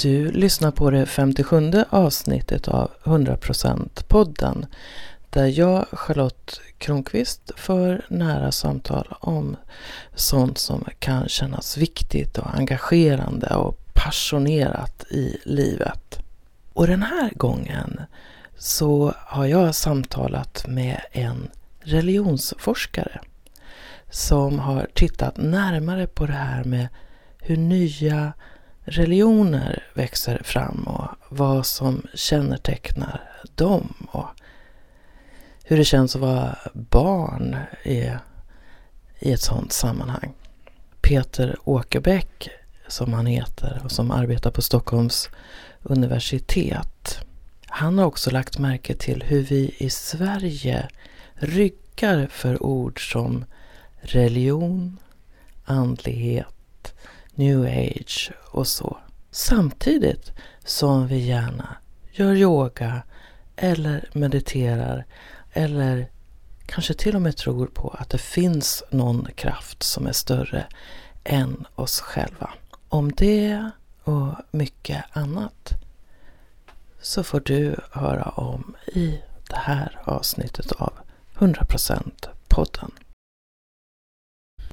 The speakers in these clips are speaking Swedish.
Du lyssnar på det 57 avsnittet av 100% podden där jag, Charlotte Kronqvist, för nära samtal om sånt som kan kännas viktigt och engagerande och passionerat i livet. Och den här gången så har jag samtalat med en religionsforskare som har tittat närmare på det här med hur nya religioner växer fram och vad som kännetecknar dem och hur det känns att vara barn i, i ett sådant sammanhang. Peter Åkerbäck, som han heter och som arbetar på Stockholms universitet. Han har också lagt märke till hur vi i Sverige ryggar för ord som religion, andlighet, new age och så. Samtidigt som vi gärna gör yoga eller mediterar eller kanske till och med tror på att det finns någon kraft som är större än oss själva. Om det och mycket annat så får du höra om i det här avsnittet av 100% podden.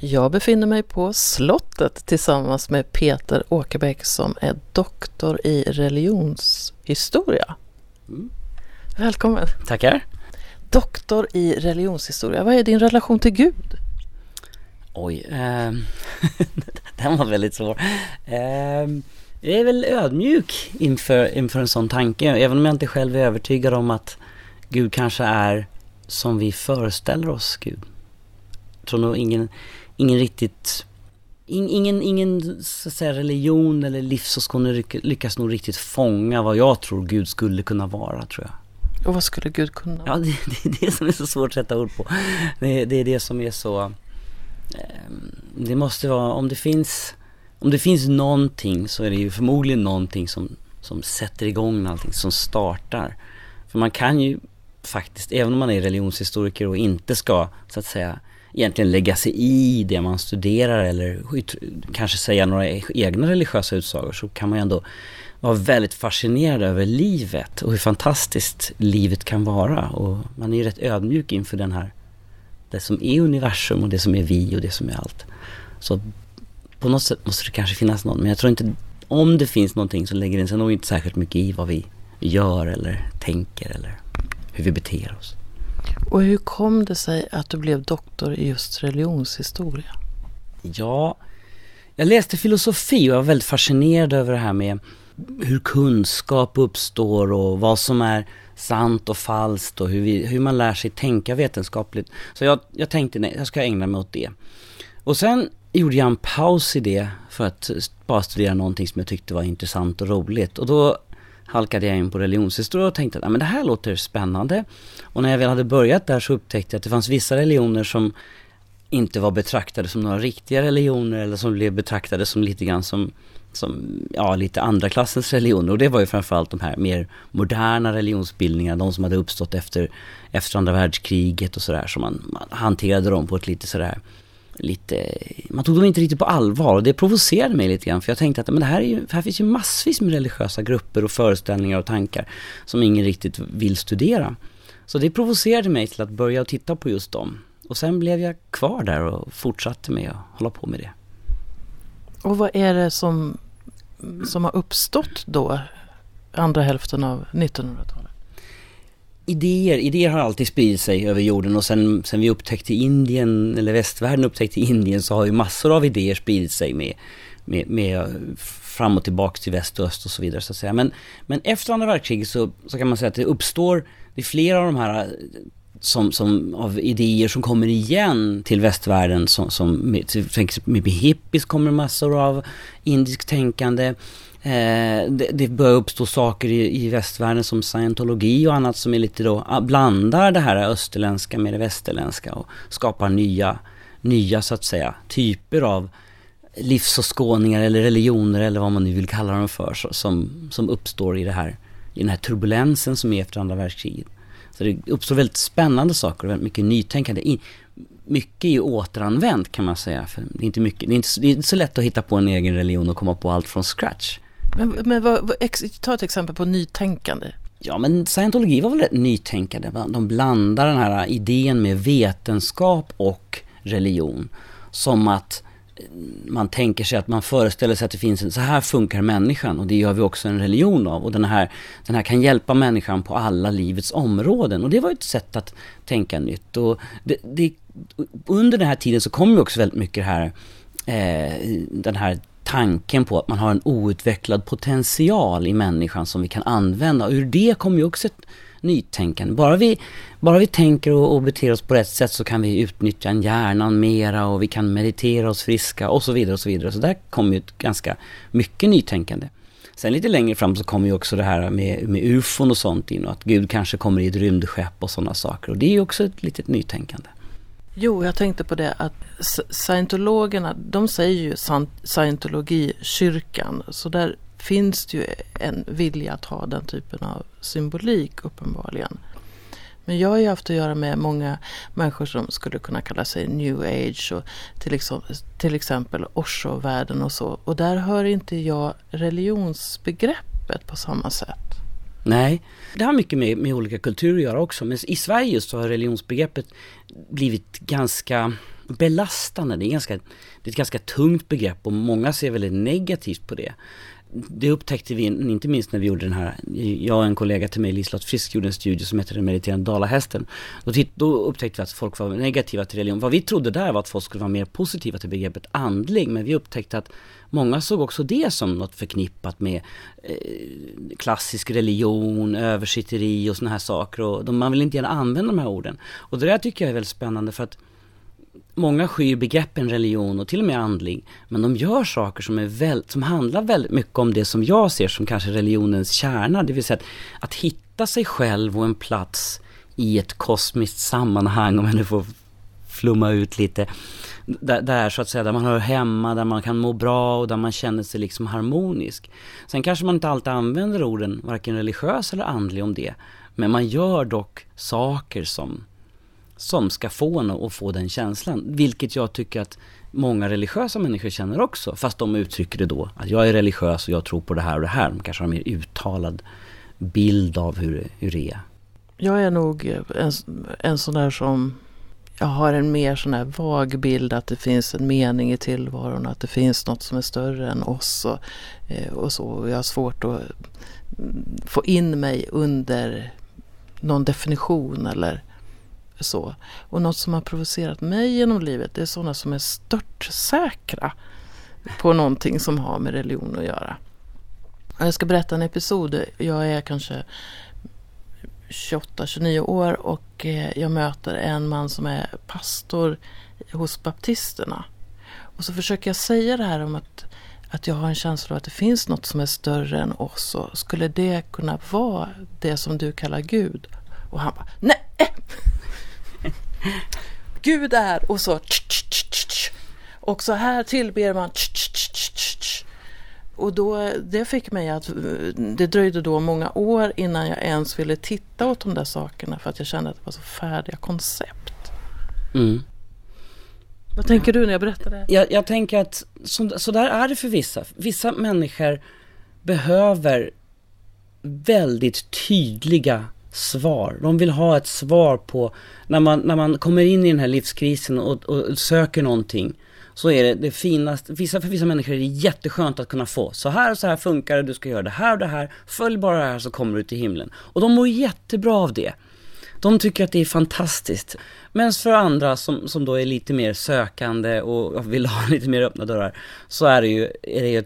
Jag befinner mig på slottet tillsammans med Peter Åkerbäck som är doktor i religionshistoria. Mm. Välkommen! Tackar! Doktor i religionshistoria, vad är din relation till Gud? Oj, eh, den var väldigt svår. Eh, jag är väl ödmjuk inför, inför en sån tanke, även om jag inte själv är övertygad om att Gud kanske är som vi föreställer oss Gud. Jag tror nog ingen, ingen riktigt ingen, ingen så säga, religion eller livsåskådning lyckas nog riktigt fånga vad jag tror Gud skulle kunna vara, tror jag. Och vad skulle Gud kunna? Ja, det, det är det som är så svårt att sätta ord på. Det, det är det som är så... Eh, det måste vara, om det finns... Om det finns någonting så är det ju förmodligen någonting som, som sätter igång allting, som startar. För man kan ju faktiskt, även om man är religionshistoriker och inte ska, så att säga, egentligen lägga sig i det man studerar eller kanske säga några egna religiösa utsagor så kan man ju ändå vara väldigt fascinerad över livet och hur fantastiskt livet kan vara. Och man är ju rätt ödmjuk inför den här, det som är universum och det som är vi och det som är allt. Så på något sätt måste det kanske finnas någon, men jag tror inte, om det finns någonting så lägger den sig nog inte särskilt mycket i vad vi gör eller tänker eller hur vi beter oss. Och hur kom det sig att du blev doktor i just religionshistoria? Ja, jag läste filosofi och jag var väldigt fascinerad över det här med hur kunskap uppstår och vad som är sant och falskt och hur, vi, hur man lär sig tänka vetenskapligt. Så jag, jag tänkte nej, jag ska ägna mig åt det. Och sen gjorde jag en paus i det för att bara studera någonting som jag tyckte var intressant och roligt. Och då halkade jag in på religionshistoria och tänkte att men det här låter spännande. Och när jag väl hade börjat där så upptäckte jag att det fanns vissa religioner som inte var betraktade som några riktiga religioner eller som blev betraktade som lite grann som, som ja, lite andra klassens religioner. Och det var ju framförallt de här mer moderna religionsbildningarna, de som hade uppstått efter, efter andra världskriget och sådär. Så man, man hanterade dem på ett lite sådär lite, man tog dem inte riktigt på allvar och det provocerade mig lite grann för jag tänkte att men det här, är ju, här finns ju massvis med religiösa grupper och föreställningar och tankar som ingen riktigt vill studera. Så det provocerade mig till att börja titta på just dem. Och sen blev jag kvar där och fortsatte med att hålla på med det. Och vad är det som, som har uppstått då, andra hälften av 1900-talet? Idéer, idéer har alltid spridit sig över jorden och sen, sen vi upptäckte Indien, eller västvärlden upptäckte Indien så har ju massor av idéer spridit sig med, med, med fram och tillbaka till väst och öst och så vidare så att säga. Men, men efter andra världskriget så, så kan man säga att det uppstår, det är flera av de här som, som av idéer som kommer igen till västvärlden som, som med, med hippies kommer massor av indiskt tänkande. Eh, det, det börjar uppstå saker i, i västvärlden som scientologi och annat som är lite då, ah, blandar det här österländska med det västerländska och skapar nya, nya så att säga, typer av livsåskådningar eller religioner eller vad man nu vill kalla dem för som, som uppstår i det här, i den här turbulensen som är efter andra världskriget. Så det uppstår väldigt spännande saker och väldigt mycket nytänkande. mycket är ju återanvänt kan man säga. För det, är inte mycket, det, är inte, det är inte så lätt att hitta på en egen religion och komma på allt från scratch. Men, men vad, vad, ta ett exempel på nytänkande. Ja, men scientologi var väl rätt nytänkande. De blandar den här idén med vetenskap och religion. Som att eh, man tänker sig att man föreställer sig att det finns en, så här funkar människan och det gör vi också en religion av. Och den här, den här kan hjälpa människan på alla livets områden. Och det var ett sätt att tänka nytt. Och det, det, under den här tiden så kom ju också väldigt mycket här, eh, den här tanken på att man har en outvecklad potential i människan som vi kan använda. Och ur det kommer ju också ett nytänkande. Bara vi, bara vi tänker och, och beter oss på rätt sätt så kan vi utnyttja hjärnan mera och vi kan meditera oss friska och så vidare och så vidare. Så där kommer ju ett ganska mycket nytänkande. Sen lite längre fram så kommer ju också det här med, med ufon och sånt in och att Gud kanske kommer i ett rymdskepp och sådana saker. Och det är ju också ett litet nytänkande. Jo, jag tänkte på det att scientologerna, de säger ju scientologikyrkan, så där finns det ju en vilja att ha den typen av symbolik uppenbarligen. Men jag har ju haft att göra med många människor som skulle kunna kalla sig new age och till, exempel, till exempel Osho-världen och så. Och där hör inte jag religionsbegreppet på samma sätt. Nej, det har mycket med, med olika kulturer att göra också. Men i Sverige så har religionsbegreppet blivit ganska belastande. Det är, ganska, det är ett ganska tungt begrepp och många ser väldigt negativt på det det upptäckte vi inte minst när vi gjorde den här, jag och en kollega till mig, Liselott Frisk, gjorde en studie som heter Den mediterande dalahästen. Då, då upptäckte vi att folk var negativa till religion. Vad vi trodde där var att folk skulle vara mer positiva till begreppet andlig, men vi upptäckte att många såg också det som något förknippat med eh, klassisk religion, översitteri och sådana här saker. Och de, man vill inte gärna använda de här orden. Och det där tycker jag är väldigt spännande för att Många skyr begreppen religion och till och med andlig, men de gör saker som, är väl, som handlar väldigt mycket om det som jag ser som kanske religionens kärna, det vill säga att, att hitta sig själv och en plats i ett kosmiskt sammanhang, om jag nu får flumma ut lite. Där, där, så att säga, där man hör hemma, där man kan må bra och där man känner sig liksom harmonisk. Sen kanske man inte alltid använder orden, varken religiös eller andlig om det. Men man gör dock saker som som ska få en att få den känslan. Vilket jag tycker att många religiösa människor känner också. Fast de uttrycker det då, att jag är religiös och jag tror på det här och det här. De kanske har en mer uttalad bild av hur, hur det är. Jag är nog en, en sån där som jag har en mer sån här vag bild att det finns en mening i tillvaron, att det finns något som är större än oss och, eh, och så. Jag har svårt att mm, få in mig under någon definition eller så. Och något som har provocerat mig genom livet det är sådana som är störtsäkra på någonting som har med religion att göra. Jag ska berätta en episod. Jag är kanske 28-29 år och eh, jag möter en man som är pastor hos baptisterna. Och så försöker jag säga det här om att, att jag har en känsla av att det finns något som är större än oss. Och skulle det kunna vara det som du kallar Gud? Och han bara, nej! Gud är och så och så här tillber man och då, det fick mig att, det dröjde då många år innan jag ens ville titta åt de där sakerna för att jag kände att det var så färdiga koncept. Mm. Vad tänker du när jag berättar det? Jag, jag tänker att så, så där är det för vissa. Vissa människor behöver väldigt tydliga svar. De vill ha ett svar på, när man, när man kommer in i den här livskrisen och, och söker någonting, så är det det finaste, vissa, för vissa människor är det jätteskönt att kunna få, så här och så här funkar det, du ska göra det här och det här, följ bara det här så kommer du till himlen. Och de mår jättebra av det. De tycker att det är fantastiskt. Men för andra som, som då är lite mer sökande och vill ha lite mer öppna dörrar, så är det ju, är det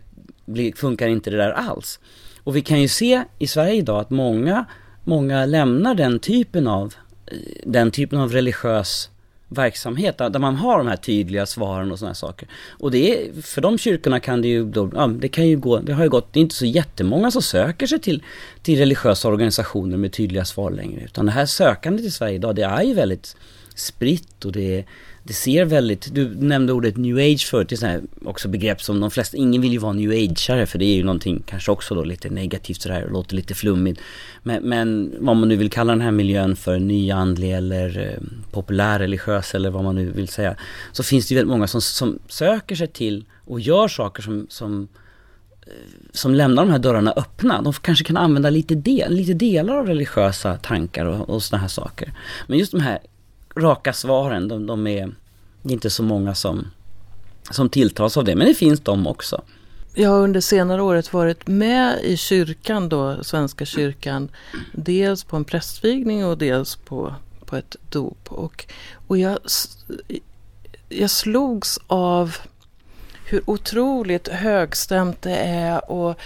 ju, funkar inte det där alls. Och vi kan ju se i Sverige idag att många många lämnar den typen av, eh, den typen av religiös verksamhet där man har de här tydliga svaren och sådana saker. Och det är, för de kyrkorna kan det ju då, ja, det kan ju gå, det har ju gått, det är inte så jättemånga som söker sig till, till religiösa organisationer med tydliga svar längre. Utan det här sökandet i Sverige idag, det är ju väldigt spritt och det är det ser väldigt, du nämnde ordet new age förut, det är här också begrepp som de flesta, ingen vill ju vara new ageare för det är ju någonting kanske också då lite negativt sådär och låter lite flummigt. Men, men vad man nu vill kalla den här miljön för nyandlig eller eh, populärreligiös eller vad man nu vill säga. Så finns det ju väldigt många som, som söker sig till och gör saker som, som eh, som lämnar de här dörrarna öppna, de kanske kan använda lite, del, lite delar av religiösa tankar och, och sådana här saker. Men just de här raka svaren, de, de är inte så många som, som tilltalas av det, men det finns de också. Jag har under senare året varit med i kyrkan då, Svenska kyrkan, dels på en prästvigning och dels på, på ett dop. Och, och jag, jag slogs av hur otroligt högstämt det är och,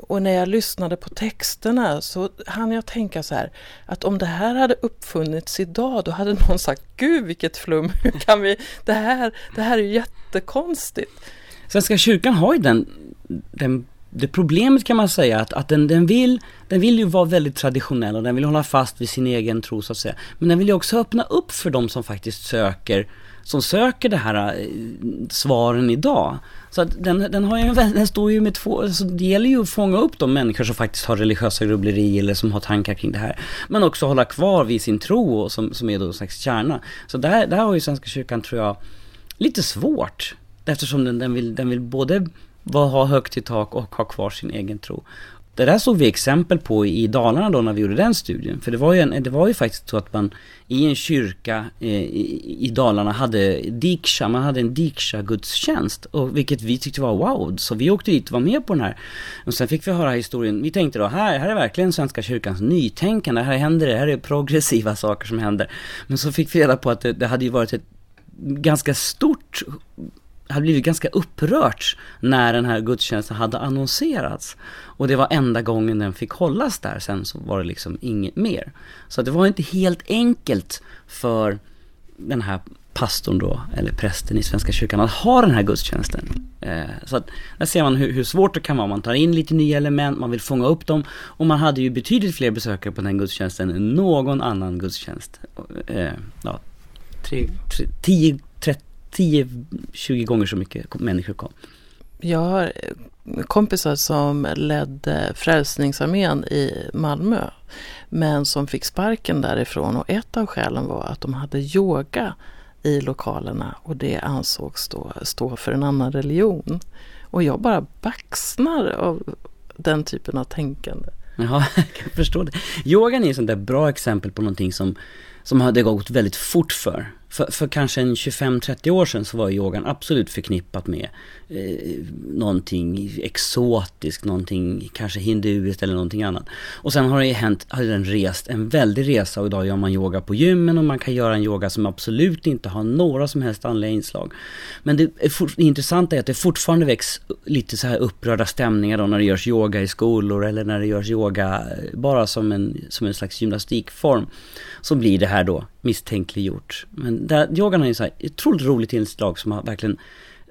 och när jag lyssnade på texterna så hann jag tänka så här att om det här hade uppfunnits idag då hade någon sagt Gud vilket flum, hur kan vi, det här, det här är ju jättekonstigt. Svenska kyrkan har ju den, den det problemet kan man säga att, att den, den, vill, den vill ju vara väldigt traditionell och den vill hålla fast vid sin egen tro så att säga. Men den vill ju också öppna upp för de som faktiskt söker som söker det här eh, svaren idag. Så att den, den, har ju, den står ju med två, alltså det gäller ju att fånga upp de människor som faktiskt har religiösa grubbleri eller som har tankar kring det här. Men också hålla kvar vid sin tro och som, som är då en slags kärna. Så där, där har ju Svenska kyrkan tror jag lite svårt. Eftersom den, den, vill, den vill både ha högt i tak och ha kvar sin egen tro. Det där såg vi exempel på i Dalarna då när vi gjorde den studien. För det var ju, en, det var ju faktiskt så att man i en kyrka eh, i, i, Dalarna hade diksha, man hade en diksha-gudstjänst. Och vilket vi tyckte var wow. Så vi åkte dit och var med på den här. Och sen fick vi höra historien. Vi tänkte då, här, här är verkligen Svenska kyrkans nytänkande. Här händer det, här är progressiva saker som händer. Men så fick vi reda på att det, det hade ju varit ett ganska stort hade blivit ganska upprört när den här gudstjänsten hade annonserats. Och det var enda gången den fick hållas där, sen så var det liksom inget mer. Så det var inte helt enkelt för den här pastorn då, eller prästen i Svenska kyrkan, att ha den här gudstjänsten. Eh, så att där ser man hur, hur, svårt det kan vara. Man tar in lite nya element, man vill fånga upp dem. Och man hade ju betydligt fler besökare på den gudstjänsten än någon annan gudstjänst. Eh, ja, tre, tre, 10, 10-20 gånger så mycket människor kom. Jag har kompisar som ledde Frälsningsarmén i Malmö men som fick sparken därifrån och ett av skälen var att de hade yoga i lokalerna och det ansågs då stå för en annan religion. Och jag bara baxnar av den typen av tänkande. Ja, jag kan förstå det. Yogan är ett sånt där bra exempel på någonting som, som hade gått väldigt fort för för, för kanske en 25-30 år sedan så var yogan absolut förknippat med eh, någonting exotiskt, någonting kanske hinduiskt eller någonting annat. Och sen har det hänt, har den rest en väldig resa och idag gör man yoga på gymmen och man kan göra en yoga som absolut inte har några som helst andliga inslag. Men det, är for, det intressanta är att det fortfarande väcks lite så här upprörda stämningar då när det görs yoga i skolor eller när det görs yoga bara som en, som en slags gymnastikform. Så blir det här då misstänkliggjort. Men där, yogan är ju så här, ett otroligt roligt inslag som har verkligen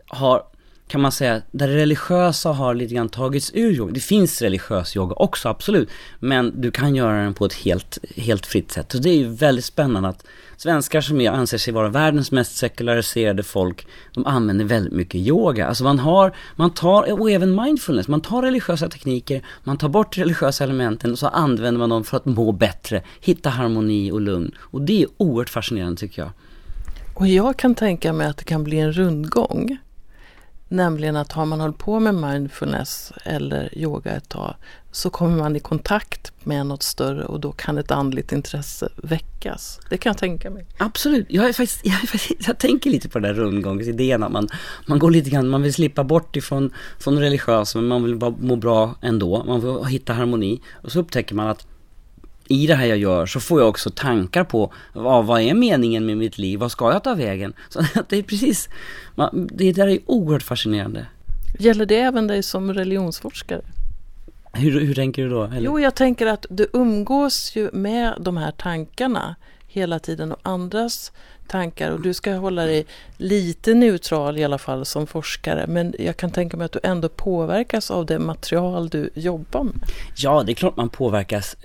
har, kan man säga, där det religiösa har lite grann tagits ur yoga. Det finns religiös yoga också, absolut. Men du kan göra den på ett helt, helt fritt sätt. Så det är ju väldigt spännande att svenskar som jag anser sig vara världens mest sekulariserade folk, de använder väldigt mycket yoga. Alltså man har, man tar, och även mindfulness, man tar religiösa tekniker, man tar bort religiösa elementen och så använder man dem för att må bättre, hitta harmoni och lugn. Och det är oerhört fascinerande tycker jag. Och jag kan tänka mig att det kan bli en rundgång. Nämligen att har man hållit på med mindfulness eller yoga ett tag så kommer man i kontakt med något större och då kan ett andligt intresse väckas. Det kan jag tänka mig. Absolut, jag, är faktiskt, jag, är faktiskt, jag tänker lite på den där rundgångsidén att man, man går lite grann, man vill slippa bort ifrån från religiös men man vill bara må bra ändå, man vill hitta harmoni och så upptäcker man att i det här jag gör så får jag också tankar på vad, vad är meningen med mitt liv, vad ska jag ta vägen? Så det är precis, det där är oerhört fascinerande. Gäller det även dig som religionsforskare? Hur, hur tänker du då? Eller? Jo, jag tänker att du umgås ju med de här tankarna hela tiden och andras tankar och du ska hålla dig lite neutral i alla fall som forskare men jag kan tänka mig att du ändå påverkas av det material du jobbar med. Ja, det är klart man påverkas.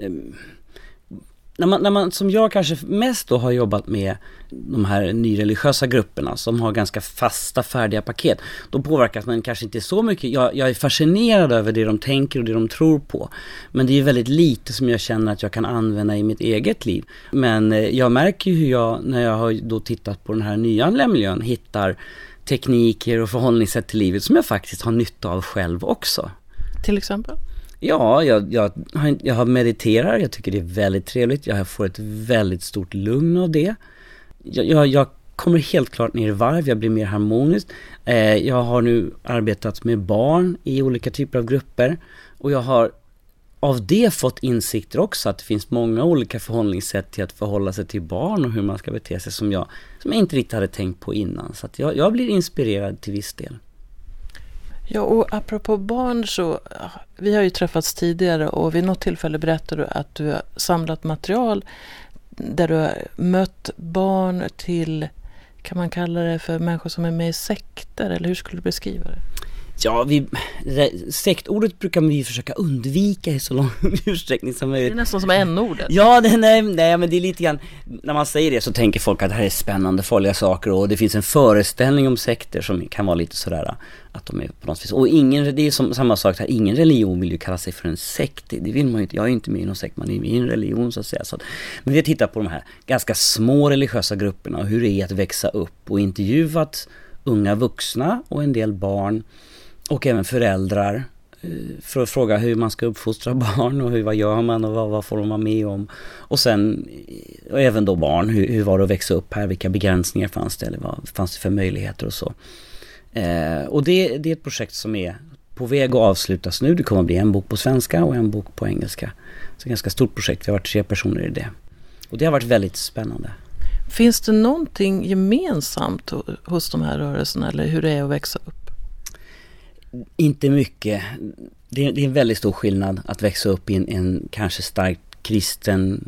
När man, när man som jag kanske mest då har jobbat med de här nyreligiösa grupperna som har ganska fasta färdiga paket. Då påverkas man kanske inte så mycket. Jag, jag, är fascinerad över det de tänker och det de tror på. Men det är väldigt lite som jag känner att jag kan använda i mitt eget liv. Men eh, jag märker ju hur jag, när jag har då tittat på den här nya hittar tekniker och förhållningssätt till livet som jag faktiskt har nytta av själv också. till exempel? Ja, jag, jag, jag mediterar, jag tycker det är väldigt trevligt. Jag får ett väldigt stort lugn av det. Jag, jag, jag kommer helt klart ner i varv, jag blir mer harmonisk. Eh, jag har nu arbetat med barn i olika typer av grupper och jag har av det fått insikter också att det finns många olika förhållningssätt till att förhålla sig till barn och hur man ska bete sig som jag, som jag inte riktigt hade tänkt på innan. Så att jag, jag blir inspirerad till viss del. Ja, och apropå barn så, vi har ju träffats tidigare och vid något tillfälle berättade du att du har samlat material där du har mött barn till, kan man kalla det för människor som är med i sekter eller hur skulle du beskriva det? Ja, vi, sektordet brukar vi försöka undvika i så lång utsträckning som möjligt. Det är nästan som n-ordet. Ja, det, nej, nej, men det är lite grann, när man säger det så tänker folk att det här är spännande, farliga saker och det finns en föreställning om sekter som kan vara lite sådär att de är på något vis, och ingen, det är som, samma sak här, ingen religion vill ju kalla sig för en sekt, det vill man ju inte, jag är inte med i någon sekt, man är med i en religion så att säga. Så att, men vi har tittat på de här ganska små religiösa grupperna och hur det är att växa upp och intervjuat unga vuxna och en del barn och även föräldrar eh, för att fråga hur man ska uppfostra barn och hur, vad gör man och vad, vad får de vara med om. Och sen eh, och även då barn, hur, hur var det att växa upp här, vilka begränsningar fanns det eller vad fanns det för möjligheter och så. Eh, och det, det är ett projekt som är på väg att avslutas nu. Det kommer att bli en bok på svenska och en bok på engelska. Så ett ganska stort projekt, vi har varit tre personer i det. Och det har varit väldigt spännande. Finns det någonting gemensamt hos de här rörelserna eller hur det är att växa upp? Inte mycket. Det är, det är en väldigt stor skillnad att växa upp i en, en kanske starkt kristen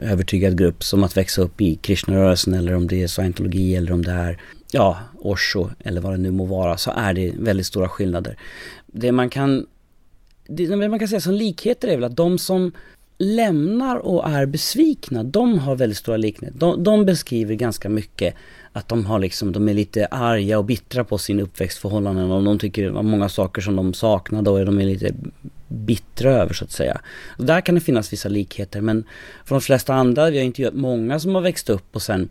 övertygad grupp som att växa upp i Krishnarörelsen eller om det är scientologi eller om det är ja, Osho eller vad det nu må vara så är det väldigt stora skillnader. Det man kan, det man kan säga som likheter är väl att de som lämnar och är besvikna, de har väldigt stora likheter. De, de beskriver ganska mycket att de har liksom, de är lite arga och bittra på sin uppväxtförhållanden och de tycker det var många saker som de saknade och de är lite bittra över så att säga. Och där kan det finnas vissa likheter men för de flesta andra, vi har intervjuat många som har växt upp och sen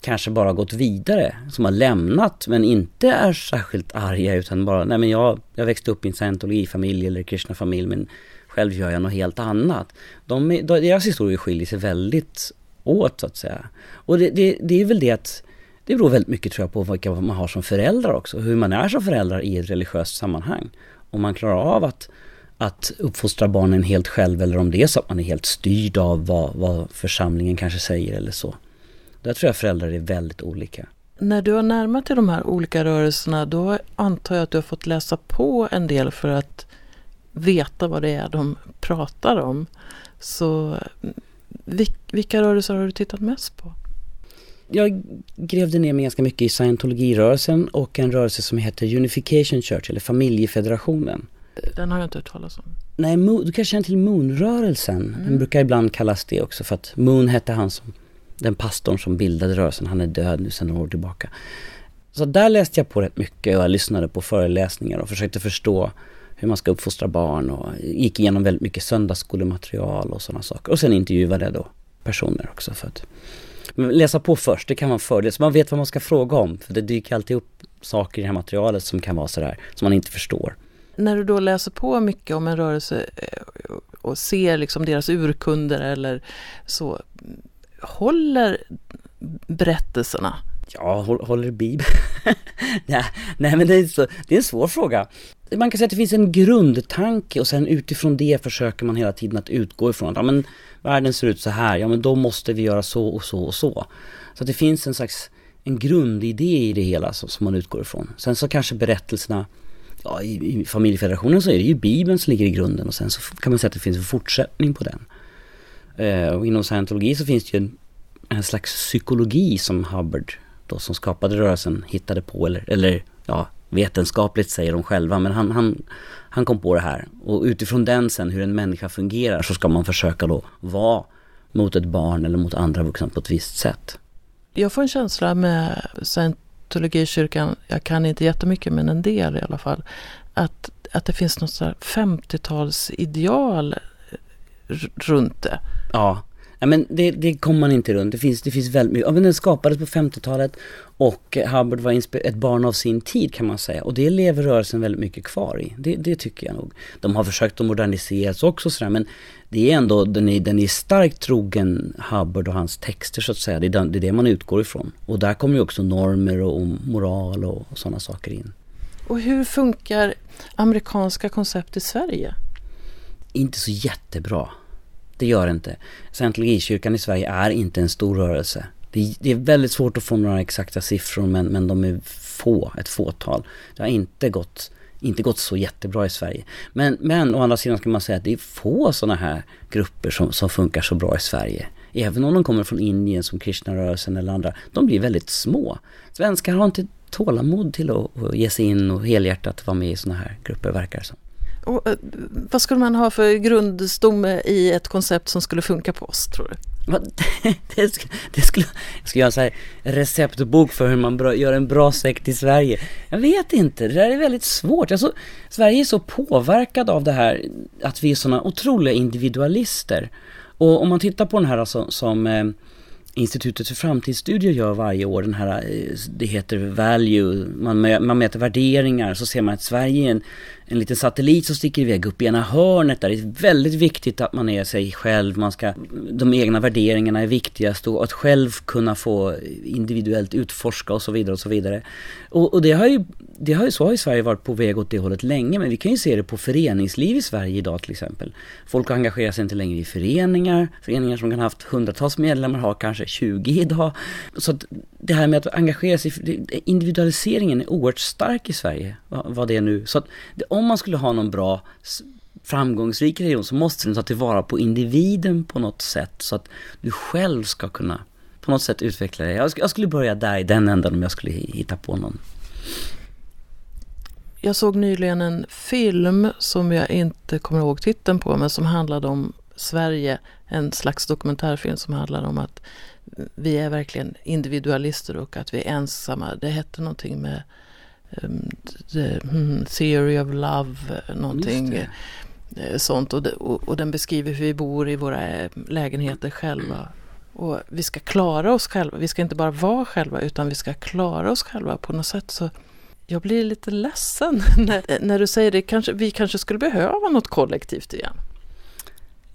kanske bara gått vidare, som har lämnat men inte är särskilt arga utan bara, nej men jag, jag växte upp i en scientologifamilj eller kristna-familj men själv gör jag något helt annat. De, deras historier skiljer sig väldigt åt så att säga. Och det, det, det är väl det att det beror väldigt mycket tror jag på vilka man har som föräldrar också, hur man är som föräldrar i ett religiöst sammanhang. Om man klarar av att, att uppfostra barnen helt själv eller om det är så att man är helt styrd av vad, vad församlingen kanske säger eller så. Där tror jag föräldrar är väldigt olika. När du har närmat dig de här olika rörelserna då antar jag att du har fått läsa på en del för att veta vad det är de pratar om. Så vilka rörelser har du tittat mest på? jag grävde ner mig ganska mycket i scientologirörelsen och en rörelse som heter Unification Church eller Familjefederationen. Den har jag inte hört talas om. Nej, du kanske känner till Moonrörelsen. Mm. Den brukar ibland kallas det också för att Moon hette han som, den pastorn som bildade rörelsen. Han är död nu sedan några år tillbaka. Så där läste jag på rätt mycket och jag lyssnade på föreläsningar och försökte förstå hur man ska uppfostra barn och gick igenom väldigt mycket söndagsskolematerial och sådana saker. Och sen intervjuade jag då personer också för att läsa på först, det kan vara en fördel. Så man vet vad man ska fråga om. För det dyker alltid upp saker i det här materialet som kan vara sådär, som man inte förstår. När du då läser på mycket om en rörelse eh, och ser liksom deras urkunder eller så, håller berättelserna? Ja, håller Bibeln? nej, nej, men det är, så, det är en svår fråga. Man kan säga att det finns en grundtanke och sen utifrån det försöker man hela tiden att utgå ifrån att ja, men världen ser ut så här, ja men då måste vi göra så och så och så. Så att det finns en slags en grundidé i det hela som, som man utgår ifrån. Sen så kanske berättelserna, ja i, i familjefederationen så är det ju Bibeln som ligger i grunden och sen så kan man säga att det finns en fortsättning på den. Eh, och inom scientologi så finns det ju en, en slags psykologi som Hubbard då som skapade rörelsen hittade på eller, eller ja, vetenskapligt säger de själva, men han, han, han kom på det här. Och utifrån den sen, hur en människa fungerar, så ska man försöka då vara mot ett barn eller mot andra vuxna på ett visst sätt. Jag får en känsla med scientologikyrkan, jag kan inte jättemycket men en del i alla fall, att, att det finns något 50-talsideal runt det. Ja, Ja, men det, det kommer man inte runt. Det finns, det finns väldigt mycket. Ja, men den skapades på 50-talet och Hubbard var ett barn av sin tid kan man säga. Och det lever rörelsen väldigt mycket kvar i. Det, det tycker jag nog. De har försökt att moderniseras också sådär men det är ändå, den är, den är starkt trogen Hubbard och hans texter så att säga. Det är, den, det är det man utgår ifrån. Och där kommer ju också normer och, och moral och, och sådana saker in. Och hur funkar amerikanska koncept i Sverige? Inte så jättebra. Det gör det inte. Scientologikyrkan i Sverige är inte en stor rörelse. Det är, det är, väldigt svårt att få några exakta siffror men, men de är få, ett fåtal. Det har inte gått, inte gått så jättebra i Sverige. Men, men å andra sidan kan man säga att det är få sådana här grupper som, som funkar så bra i Sverige. Även om de kommer från Indien som Krishna-rörelsen eller andra. De blir väldigt små. Svenskar har inte tålamod till att, att ge sig in och helhjärtat vara med i sådana här grupper verkar det som. Och, eh, vad skulle man ha för grundstomme i ett koncept som skulle funka på oss tror du? det, skulle, det skulle, jag skulle göra en så här receptbok för hur man bra, gör en bra sekt i Sverige. Jag vet inte, det där är väldigt svårt. Alltså, Sverige är så påverkad av det här att vi är sådana otroliga individualister. Och om man tittar på den här alltså, som eh, Institutet för framtidsstudier gör varje år, den här, eh, det heter value, man, man mäter värderingar, så ser man att Sverige är en en liten satellit som sticker iväg upp i ena hörnet där. Det är väldigt viktigt att man är sig själv, man ska, de egna värderingarna är viktigast och att själv kunna få individuellt utforska och så vidare och så vidare. Och, och det har ju, det har ju, så har ju Sverige varit på väg åt det hållet länge, men vi kan ju se det på föreningsliv i Sverige idag till exempel. Folk engagerar sig inte längre i föreningar, föreningar som kan ha haft hundratals medlemmar har kanske 20 idag. Så att det här med att engagera sig, individualiseringen är oerhört stark i Sverige, vad det är nu. Så att om om man skulle ha någon bra framgångsrik religion så måste den ta tillvara på individen på något sätt så att du själv ska kunna på något sätt utveckla dig. Jag skulle börja där i den änden om jag skulle hitta på någon. Jag såg nyligen en film som jag inte kommer ihåg titeln på men som handlade om Sverige. En slags dokumentärfilm som handlar om att vi är verkligen individualister och att vi är ensamma. Det hette någonting med the, hmm, Theory of Love, någonting eh, sånt. Och, och, och, den beskriver hur vi bor i våra eh, lägenheter själva. Och vi ska klara oss själva. Vi ska inte bara vara själva utan vi ska klara oss själva på något sätt. Så jag blir lite ledsen när, när du säger det. Kanske, vi kanske skulle behöva något kollektivt igen.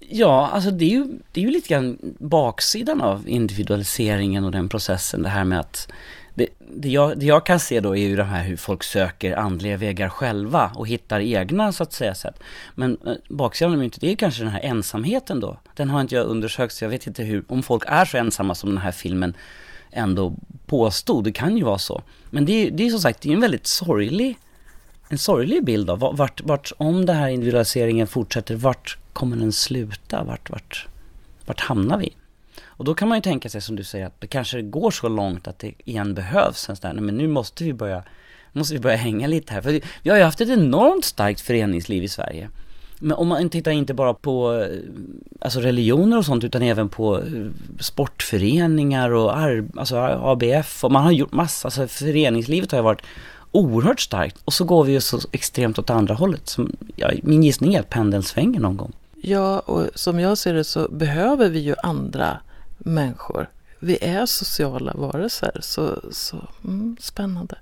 Ja, alltså det är, ju, det är ju lite grann baksidan av individualiseringen och den processen. Det här med att det, det, jag, det jag kan se då är ju det här hur folk söker andliga vägar själva och hittar egna så att säga sätt. Men eh, baksidan av myntet är ju kanske den här ensamheten då. Den har inte jag undersökt så jag vet inte hur, om folk är så ensamma som den här filmen ändå påstod. Det kan ju vara så. Men det är, det är som sagt, det är en väldigt sorglig, en sorglig bild av vart, vart, om den här individualiseringen fortsätter, vart kommer den sluta? Vart, vart, vart hamnar vi? Och då kan man ju tänka sig som du säger att det kanske går så långt att det igen behövs en sån där, men nu måste vi börja, måste vi börja hänga lite här. För vi har ju haft ett enormt starkt föreningsliv i Sverige. Men om man tittar inte bara på eh, alltså religioner och sånt utan även på eh, sportföreningar och alltså ABF och man har gjort massa, alltså föreningslivet har ju varit oerhört starkt och så går vi ju så extremt åt andra hållet. Som, ja, min gissning är att pendeln svänger någon gång. Ja, och som jag ser det så behöver vi ju andra människor. Vi är sociala varelser, så, så mm, spännande.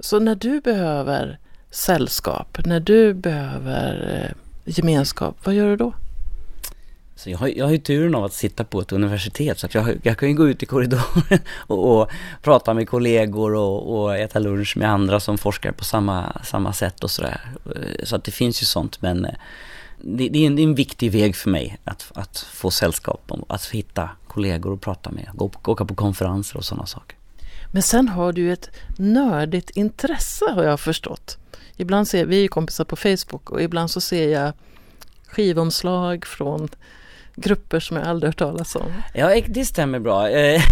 Så när du behöver sällskap, när du behöver eh, gemenskap, vad gör du då? Så jag, har, jag har ju turen av att sitta på ett universitet så att jag, jag kan ju gå ut i korridoren och, och prata med kollegor och, och, äta lunch med andra som forskar på samma, samma sätt och sådär. Eh, så att det finns ju sånt men eh, det, det, är en, det, är en, viktig väg för mig att, att få sällskap, att hitta kollegor att prata med, gå, åka på konferenser och sådana saker. Men sen har du ett nördigt intresse har jag förstått. Ibland ser vi är kompisar på Facebook och ibland så ser jag skivomslag från grupper som jag aldrig hört talas om. Ja, det stämmer bra. Eh,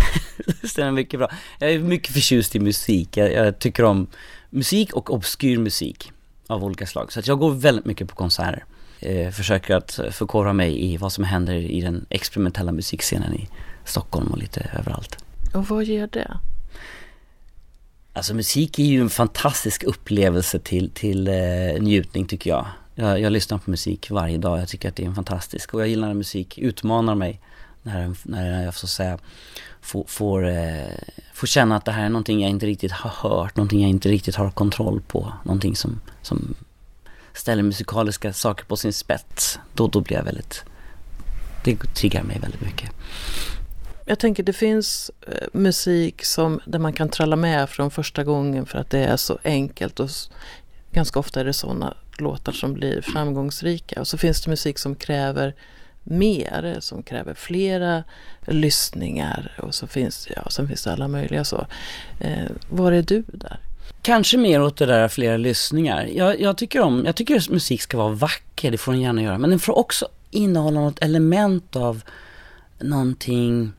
det stämmer mycket bra. Jag är mycket förtjust i musik. Jag, jag tycker om musik och obskyr musik av olika slag. Så jag går väldigt mycket på konserter. Eh, försöker att förkovra mig i vad som händer i den experimentella musikscenen i Stockholm och lite överallt. Och vad ger det? Alltså musik är ju en fantastisk upplevelse till, till eh, njutning tycker jag. jag. Jag lyssnar på musik varje dag, jag tycker att det är en fantastisk och jag gillar när musik utmanar mig När, när jag så att säga får, får, eh, får känna att det här är någonting jag inte riktigt har hört, någonting jag inte riktigt har kontroll på, någonting som, som ställer musikaliska saker på sin spets. Då, då blir jag väldigt, det triggar mig väldigt mycket. Jag tänker det finns eh, musik som, där man kan tralla med från första gången för att det är så enkelt och ganska ofta är det sådana låtar som blir framgångsrika. Och så finns det musik som kräver mer, som kräver flera lyssningar och så finns, ja, sen finns det alla möjliga så. Eh, var är du där? Kanske mer åt det där flera lyssningar. Jag, jag, tycker om, jag tycker att musik ska vara vacker, det får den gärna göra. Men den får också innehålla något element av någonting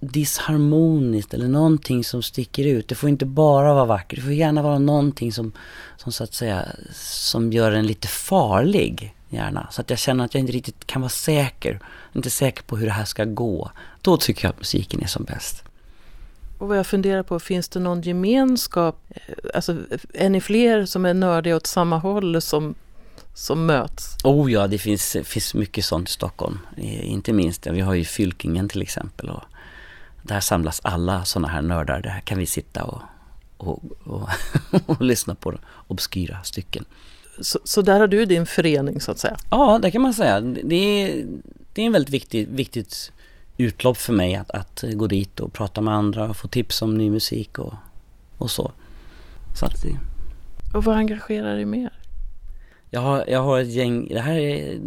disharmoniskt eller någonting som sticker ut. Det får inte bara vara vackert, det får gärna vara någonting som, som så att säga, som gör den lite farlig gärna. Så att jag känner att jag inte riktigt kan vara säker, inte säker på hur det här ska gå. Då tycker jag att musiken är som bäst. Och vad jag funderar på, finns det någon gemenskap? Alltså, är ni fler som är nördiga åt samma håll som, som möts? Oh ja, det finns, finns mycket sånt i Stockholm. Inte minst, vi har ju Fylkingen till exempel. Och där samlas alla sådana här nördar. Där kan vi sitta och, och, och, och lyssna på obskyra stycken. Så, så, där har du din förening så att säga? Ja, det kan man säga. Det är, det är en väldigt viktig, viktigt utlopp för mig att, att gå dit och prata med andra och få tips om ny musik och, och så. så att, och vad engagerar dig mer? Jag har, jag har ett gäng, det här, är,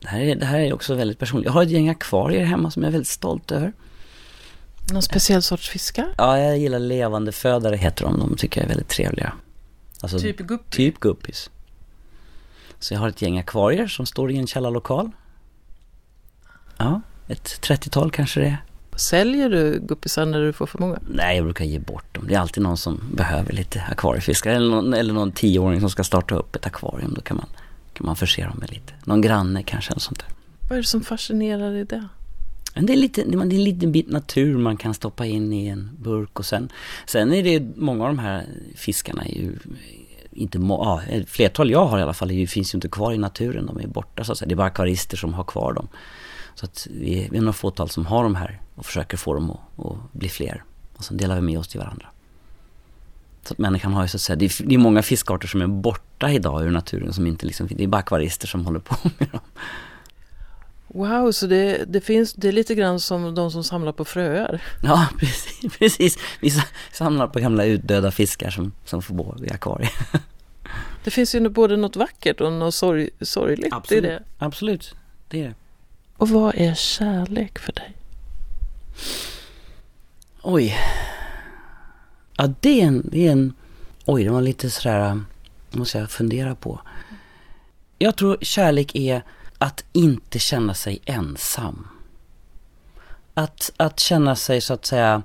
det, här är, det här är också väldigt personligt. Jag har ett gäng akvarier hemma som jag är väldigt stolt över. Någon speciell sorts fiskar? Ja, jag gillar levande födare heter de. De tycker jag är väldigt trevliga. Alltså, typ guppy? Typ guppis. Så jag har ett gäng akvarier som står i en källarlokal. Ja, ett 30-tal kanske det är. Säljer du guppisar när du får för många? Nej, jag brukar ge bort dem. Det är alltid någon som behöver lite akvariefiskar. Eller någon, eller någon tioåring som ska starta upp ett akvarium. Då kan man, kan man förse dem med lite. Någon granne kanske, eller sånt där. Vad är det som fascinerar i det? Men det är, lite, det är en liten bit natur man kan stoppa in i en burk och sen, sen är det många av de här fiskarna är ju inte, ja, flertal jag har i alla fall är, finns ju inte kvar i naturen, de är borta så att säga. Det är bara akvarister som har kvar dem. Så att vi, är några fåtal som har de här och försöker få dem att, att bli fler. Och sen delar vi med oss till varandra. Så att människan har ju så att säga, det är, det är många fiskarter som är borta idag ur naturen som inte liksom, det är bara akvarister som håller på med dem. Wow, så det, det, finns, det är lite grann som de som samlar på fröer? Ja, precis. precis. Vi samlar på gamla utdöda fiskar som, som får bo i akvarier. Det finns ju både något vackert och något sorg, sorgligt Absolut. i det. Absolut, det är det. Och vad är kärlek för dig? Oj. Ja, det är en... Det är en oj, det var lite sådär... måste jag fundera på. Jag tror kärlek är att inte känna sig ensam. Att, att känna sig så att säga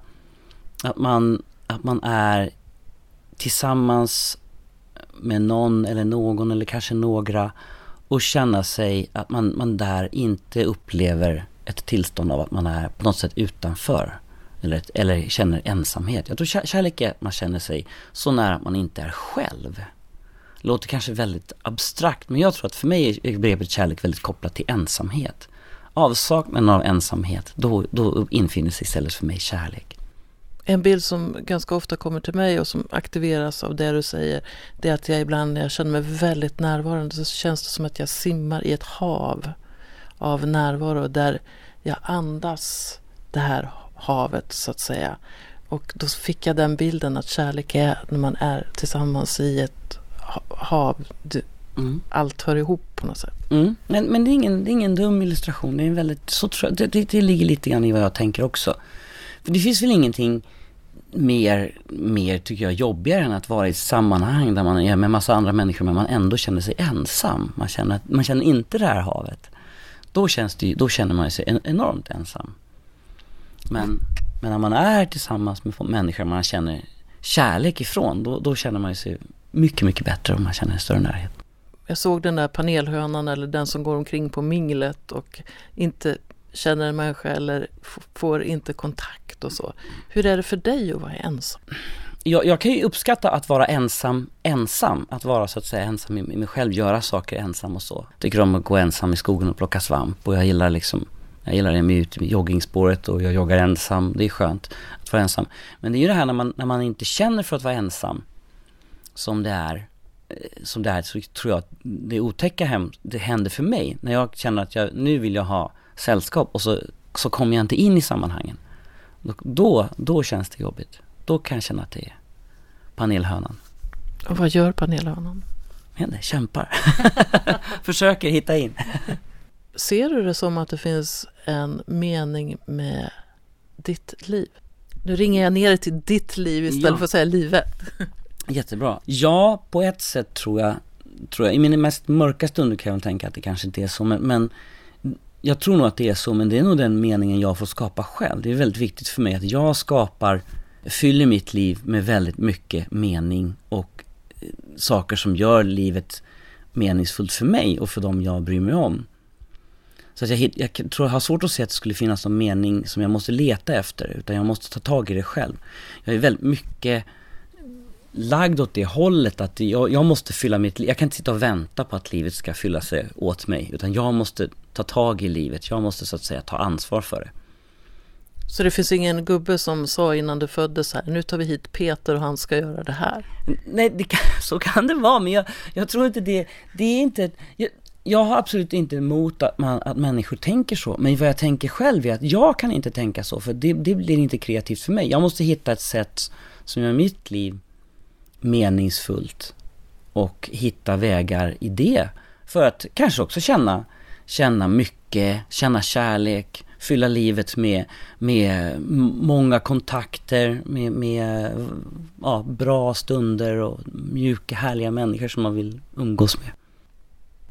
att man, att man är tillsammans med någon eller någon eller kanske några och känna sig att man, man där inte upplever ett tillstånd av att man är på något sätt utanför. Eller, eller känner ensamhet. Jag tror kärlek är att man känner sig så nära att man inte är själv låter kanske väldigt abstrakt, men jag tror att för mig är begreppet kärlek väldigt kopplat till ensamhet. Avsaknaden av ensamhet, då, då infinner sig istället för mig kärlek. En bild som ganska ofta kommer till mig och som aktiveras av det du säger, det är att jag ibland när jag känner mig väldigt närvarande så känns det som att jag simmar i ett hav av närvaro där jag andas det här havet så att säga. Och då fick jag den bilden att kärlek är när man är tillsammans i ett hav. Du, mm. Allt hör ihop på något sätt. Mm. Men, men det, är ingen, det är ingen dum illustration. Det, är väldigt, så det, det, det ligger lite grann i vad jag tänker också. För det finns väl ingenting mer, mer tycker jag, jobbigare än att vara i ett sammanhang där man är med massa andra människor men man ändå känner sig ensam. Man känner, man känner inte det här havet. Då, känns det, då känner man sig enormt ensam. Men, men när man är tillsammans med människor man känner kärlek ifrån, då, då känner man sig mycket, mycket bättre om man känner en större närhet. Jag såg den där panelhönan eller den som går omkring på minglet och inte känner en människa eller får inte kontakt och så. Hur är det för dig att vara ensam? Jag, jag kan ju uppskatta att vara ensam, ensam. Att vara så att säga ensam i mig själv, göra saker ensam och så. Jag tycker om att gå ensam i skogen och plocka svamp och jag gillar liksom Jag gillar det med ut joggingspåret och jag joggar ensam. Det är skönt att vara ensam. Men det är ju det här när man, när man inte känner för att vara ensam. Som det är. Eh, som det är så tror jag att det otäcka hem, det händer för mig. När jag känner att jag, nu vill jag ha sällskap och så, så kommer jag inte in i sammanhangen. Då, då, känns det jobbigt. Då kan jag känna att det är panelhönan. Och vad gör panelhönan? Jag inte, kämpar. Försöker hitta in. Ser du det som att det finns en mening med ditt liv? Nu ringer jag ner det till ditt liv istället Ja. för att säga livet. Jättebra. Ja, på ett sätt tror jag, tror jag, i mina mest mörka stunder kan jag tänka att det kanske inte är så, men, men jag tror nog att det är så, men det är nog den meningen jag får skapa själv. Det är väldigt viktigt för mig att jag skapar, fyller mitt liv med väldigt mycket mening och eh, saker som gör livet meningsfullt för mig och för dem jag bryr mig om. Så att jag, jag tror jag har svårt att se att det skulle finnas någon mening som jag måste leta efter, utan jag måste ta tag i det själv. Jag är väldigt mycket lagd åt det hållet att jag, jag måste fylla mitt liv, jag kan inte sitta och vänta på att livet ska fylla sig åt mig, utan jag måste ta tag i livet, jag måste så att säga ta ansvar för det. Så det finns ingen gubbe som sa innan du föddes här, nu tar vi hit Peter och han ska göra det här. Nej, det kan, så kan det vara, men jag, jag tror inte det, det är inte, jag, jag har absolut inte emot att, man, att människor tänker så, men vad jag tänker själv är att jag kan inte tänka så, för det, det blir inte kreativt för mig. Jag måste hitta ett sätt som gör mitt liv meningsfullt och hitta vägar i det. För att kanske också känna, känna mycket, känna kärlek, fylla livet med, med många kontakter, med, med ja, bra stunder och mjuka härliga människor som man vill umgås med.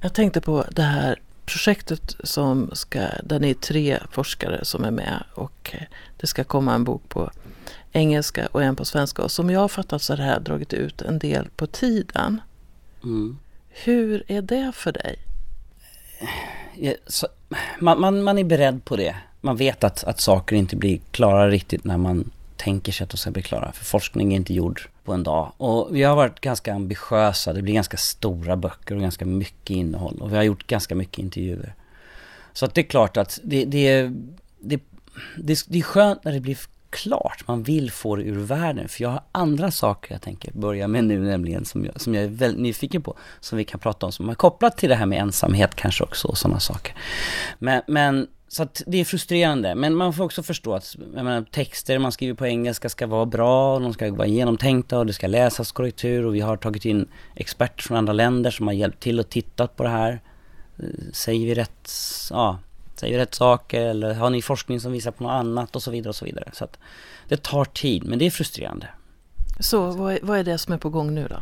Jag tänkte på det här projektet som ska, där ni är tre forskare som är med och eh, det ska komma en bok på engelska och en på svenska. Och som jag har fattat så har det här dragit ut en del på tiden. Mm. Hur är det för dig? Så, man, man, man är beredd på det. Man vet att, att saker inte blir klara riktigt när man tänker sig att de ska bli klara. För forskning är inte gjord på en dag. Och vi har varit ganska ambitiösa. Det blir ganska stora böcker och ganska mycket innehåll. Och vi har gjort ganska mycket intervjuer. Så att det är klart att det, det, det, det, det är skönt när det blir klart. Man vill få det ur världen. För jag har andra saker jag tänker börja med nu nämligen som jag, som jag är väldigt nyfiken på. Som vi kan prata om som är kopplat till det här med ensamhet kanske också och sådana saker. Men, men så att det är frustrerande. Men man får också förstå att jag menar, texter man skriver på engelska ska vara bra, och de ska vara genomtänkta och det ska läsas korrektur och vi har tagit in experter från andra länder som har hjälpt till och tittat på det här. Eh, säger vi rätt, ja, säger rätt saker eller har ni forskning som visar på något annat och så vidare och så vidare. Så att det tar tid, men det är frustrerande. Så vad är, vad är det som är på gång nu då?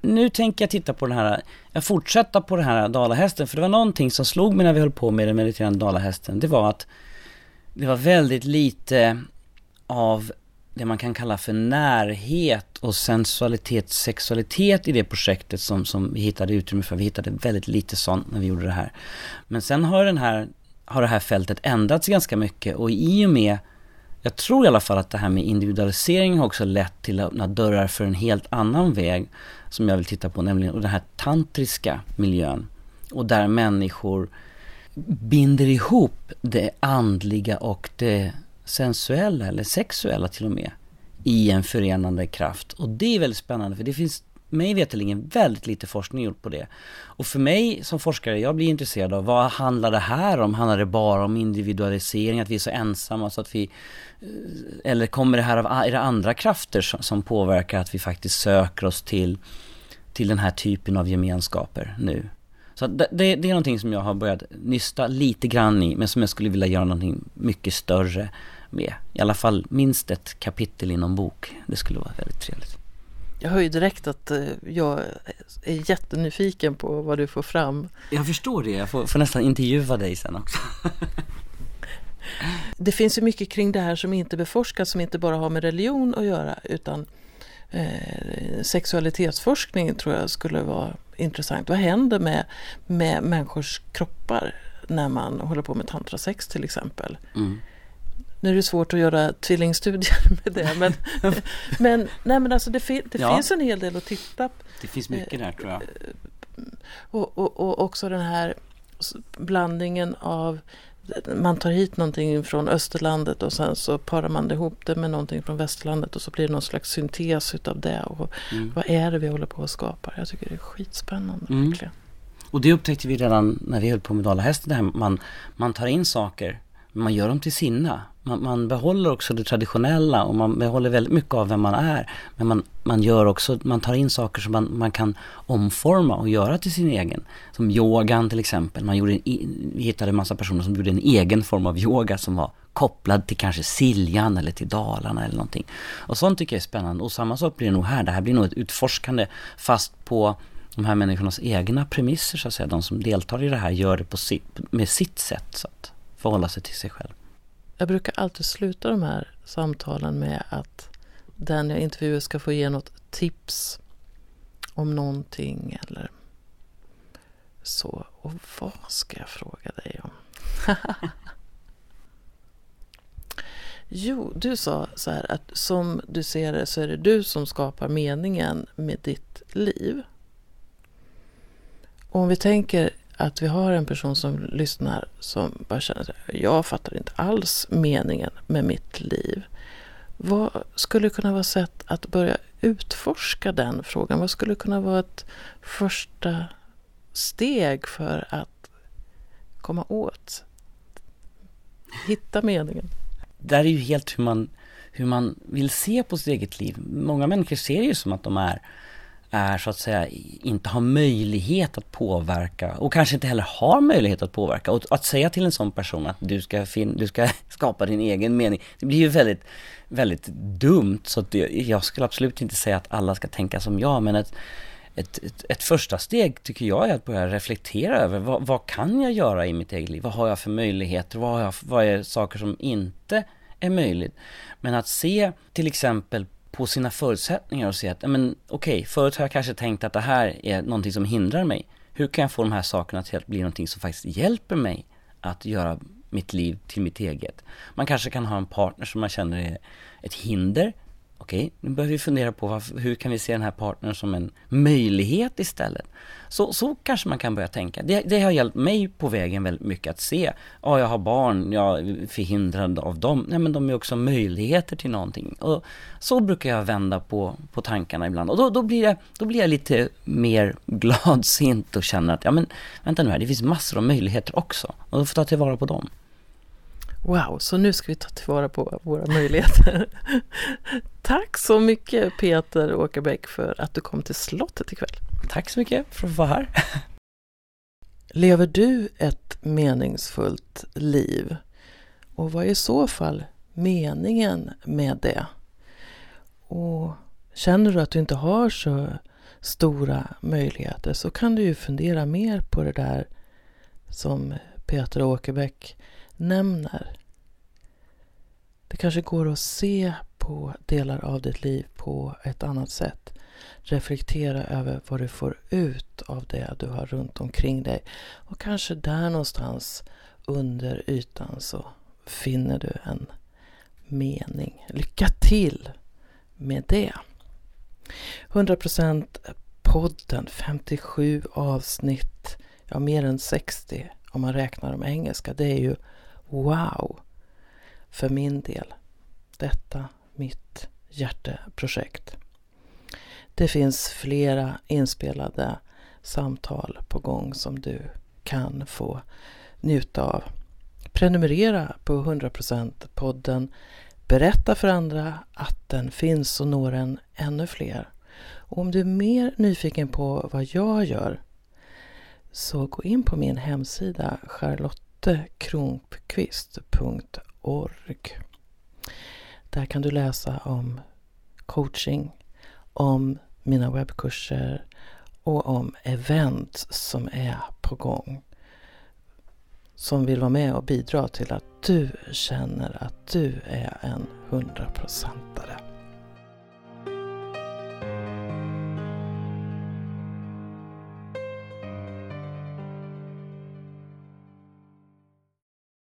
Nu tänker jag titta på den här, jag fortsätter på den här dalahästen, för det var någonting som slog mig när vi höll på med den mediterande dalahästen. Det var att det var väldigt lite av det man kan kalla för närhet och sensualitet, sexualitet i det projektet som, som vi hittade utrymme för. Vi hittade väldigt lite sånt när vi gjorde det här. Men sen har, den här, har det här fältet ändrats ganska mycket och i och med jag tror i alla fall att det här med individualisering har också lett till att öppna dörrar för en helt annan väg som jag vill titta på, nämligen den här tantriska miljön. Och där människor binder ihop det andliga och det sensuella eller sexuella till och med i en förenande kraft. Och det är väldigt spännande för det finns mig veterligen väldigt lite forskning gjort på det. Och för mig som forskare, jag blir intresserad av vad handlar det här om? Handlar det bara om individualisering, att vi är så ensamma så att vi eh, eller kommer det här av är det andra krafter som, som påverkar att vi faktiskt söker oss till, till den här typen av gemenskaper nu? Så det, det, det är någonting som jag har börjat nysta lite grann i, men som jag skulle vilja göra någonting mycket större med. I alla fall minst ett kapitel i någon bok. Det skulle vara väldigt trevligt. Jag hör ju direkt att eh, jag är jättenyfiken på vad du får fram. Jag förstår det, jag får, får nästan intervjua dig sen också. Det finns ju mycket kring det här som inte beforskas, som inte bara har med religion att göra, utan eh, sexualitetsforskning tror jag skulle vara intressant. Vad händer med, med människors kroppar när man håller på med tantrasex till exempel? Mm. Nu är det svårt att göra tvillingstudier med det, men, men, nej, men alltså det, fin, det Ja. finns en hel del att titta på. Det finns mycket där tror jag. Och, och, och också den här blandningen av man tar hit någonting från Österlandet och sen så parar man ihop det med någonting från Västerlandet och så blir det någon slags syntes utav det. Och mm. Vad är det vi håller på att skapa? Jag tycker det är skitspännande. Mm. Verkligen. Och det upptäckte vi redan när vi höll på med Dalahästen. Man, man tar in saker, man gör dem till sina. Man, man, behåller också det traditionella och man behåller väldigt mycket av vem man är. Men man, man gör också, man tar in saker som man, man kan omforma och göra till sin egen. Som yogan till exempel. Man gjorde en, vi hittade en massa personer som gjorde en egen form av yoga som var kopplad till kanske Siljan eller till Dalarna eller någonting. Och sånt tycker jag är spännande. Och samma sak blir det nog här. Det här blir nog ett utforskande fast på de här människornas egna premisser så att säga. De som deltar i det här gör det på sitt, med sitt sätt så att förhålla sig till sig själv. Jag brukar alltid sluta de här samtalen med att den jag intervjuar ska få ge något tips om någonting eller så. Och vad ska jag fråga dig om? jo, du sa så här att som du ser det så är det du som skapar meningen med ditt liv. Och om vi tänker att vi har en person som lyssnar som bara känner att jag fattar inte alls meningen med mitt liv. Vad skulle kunna vara sätt att börja utforska den frågan? Vad skulle kunna vara ett första steg för att komma åt, hitta meningen? Det är ju helt hur man, hur man vill se på sitt eget liv. Många människor ser det ju som att de är är så att säga inte har möjlighet att påverka och kanske inte heller har möjlighet att påverka. Och att säga till en sån person att du ska, fin- du ska skapa din egen mening, det blir ju väldigt, väldigt dumt. Så att jag skulle absolut inte säga att alla ska tänka som jag, men ett, ett, ett, ett första steg tycker jag är att börja reflektera över vad, vad, kan jag göra i mitt eget liv? Vad har jag för möjligheter? Vad, har jag, vad är saker som inte är möjligt? Men att se till exempel på sina förutsättningar och se att, men okej, okay, förut har jag kanske tänkt att det här är någonting som hindrar mig. Hur kan jag få de här sakerna till att bli någonting som faktiskt hjälper mig att göra mitt liv till mitt eget? Man kanske kan ha en partner som man känner är ett hinder okej, nu behöver vi fundera på varför, hur kan vi se den här partnern som en möjlighet istället? Så, så kanske man kan börja tänka. Det, det har hjälpt mig på vägen väldigt mycket att se, ja jag har barn, jag är förhindrad av dem, nej men de är också möjligheter till någonting. Och så brukar jag vända på, på tankarna ibland och då, då, blir jag, då blir jag lite mer gladsint och känner att, ja men vänta nu här, det finns massor av möjligheter också och då får jag ta tillvara på dem. Wow, så nu ska vi ta tillvara på våra möjligheter. Tack så mycket Peter Åkerbäck för att du kom till slottet ikväll. Tack så mycket för att vara här. Lever du ett meningsfullt liv? Och vad är i så fall meningen med det? Och känner du att du inte har så stora möjligheter så kan du ju fundera mer på det där som Peter Åkerbäck nämner. Det kanske går att se på delar av ditt liv på ett annat sätt. Reflektera över vad du får ut av det du har runt omkring dig. Och kanske där någonstans under ytan så finner du en mening. Lycka till med det! 100% podden, 57 avsnitt, ja mer än 60 om man räknar de engelska. Det är ju wow för min del. Detta mitt hjärteprojekt. Det finns flera inspelade samtal på gång som du kan få njuta av. Prenumerera på 100% podden. Berätta för andra att den finns och når en ännu fler. Och om du är mer nyfiken på vad jag gör så gå in på min hemsida charlottekronqvist.org. Där kan du läsa om coaching, om mina webbkurser och om event som är på gång. Som vill vara med och bidra till att du känner att du är en hundraprocentare.